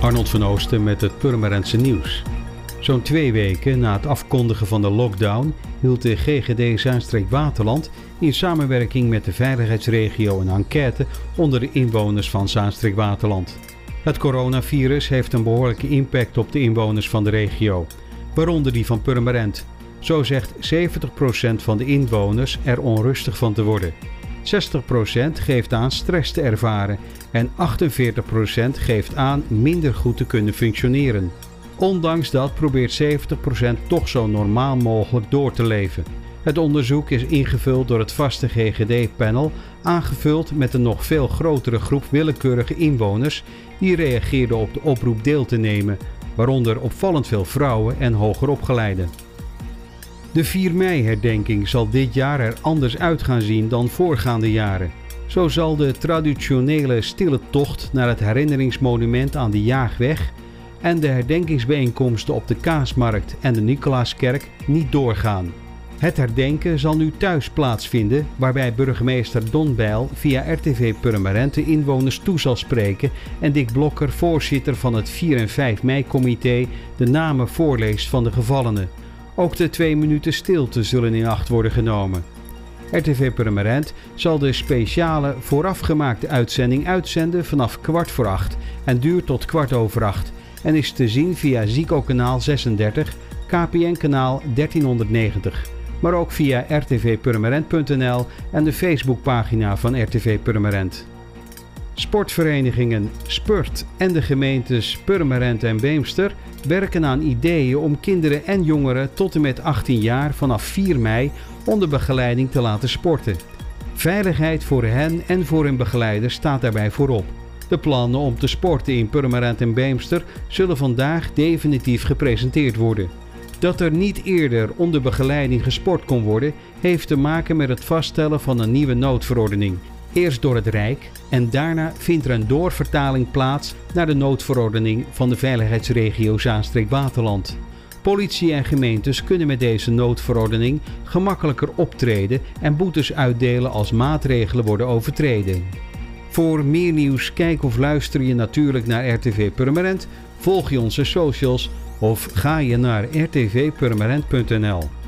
Arnold van Oosten met het Purmerendse nieuws. Zo'n twee weken na het afkondigen van de lockdown hield de GGD Zuidstreek Waterland in samenwerking met de veiligheidsregio een enquête onder de inwoners van Zaanstreek Waterland. Het coronavirus heeft een behoorlijke impact op de inwoners van de regio, waaronder die van Purmerend. Zo zegt 70% van de inwoners er onrustig van te worden. 60% geeft aan stress te ervaren en 48% geeft aan minder goed te kunnen functioneren. Ondanks dat probeert 70% toch zo normaal mogelijk door te leven. Het onderzoek is ingevuld door het vaste GGD-panel, aangevuld met een nog veel grotere groep willekeurige inwoners die reageerden op de oproep deel te nemen, waaronder opvallend veel vrouwen en hoger opgeleiden. De 4 mei-herdenking zal dit jaar er anders uit gaan zien dan voorgaande jaren. Zo zal de traditionele stille tocht naar het herinneringsmonument aan de Jaagweg en de herdenkingsbijeenkomsten op de Kaasmarkt en de Nicolaaskerk niet doorgaan. Het herdenken zal nu thuis plaatsvinden, waarbij burgemeester Don Bijl via RTV Purmerend de inwoners toe zal spreken en Dick Blokker, voorzitter van het 4 en 5 mei-comité, de namen voorleest van de gevallenen. Ook de twee minuten stilte zullen in acht worden genomen. RTV Purmerend zal de speciale voorafgemaakte uitzending uitzenden vanaf kwart voor acht en duurt tot kwart over acht en is te zien via Zico kanaal 36, KPN kanaal 1390, maar ook via rtvpurmerend.nl en de Facebookpagina van RTV Purmerend. Sportverenigingen Spurt en de gemeentes Purmerend en Beemster werken aan ideeën om kinderen en jongeren tot en met 18 jaar vanaf 4 mei onder begeleiding te laten sporten. Veiligheid voor hen en voor hun begeleiders staat daarbij voorop. De plannen om te sporten in Purmerend en Beemster zullen vandaag definitief gepresenteerd worden. Dat er niet eerder onder begeleiding gesport kon worden, heeft te maken met het vaststellen van een nieuwe noodverordening. Eerst door het Rijk en daarna vindt er een doorvertaling plaats naar de noodverordening van de veiligheidsregio Zaanstreek-Waterland. Politie en gemeentes kunnen met deze noodverordening gemakkelijker optreden en boetes uitdelen als maatregelen worden overtreden. Voor meer nieuws kijk of luister je natuurlijk naar RTV Purmerend, volg je onze socials of ga je naar rtvpurmerend.nl.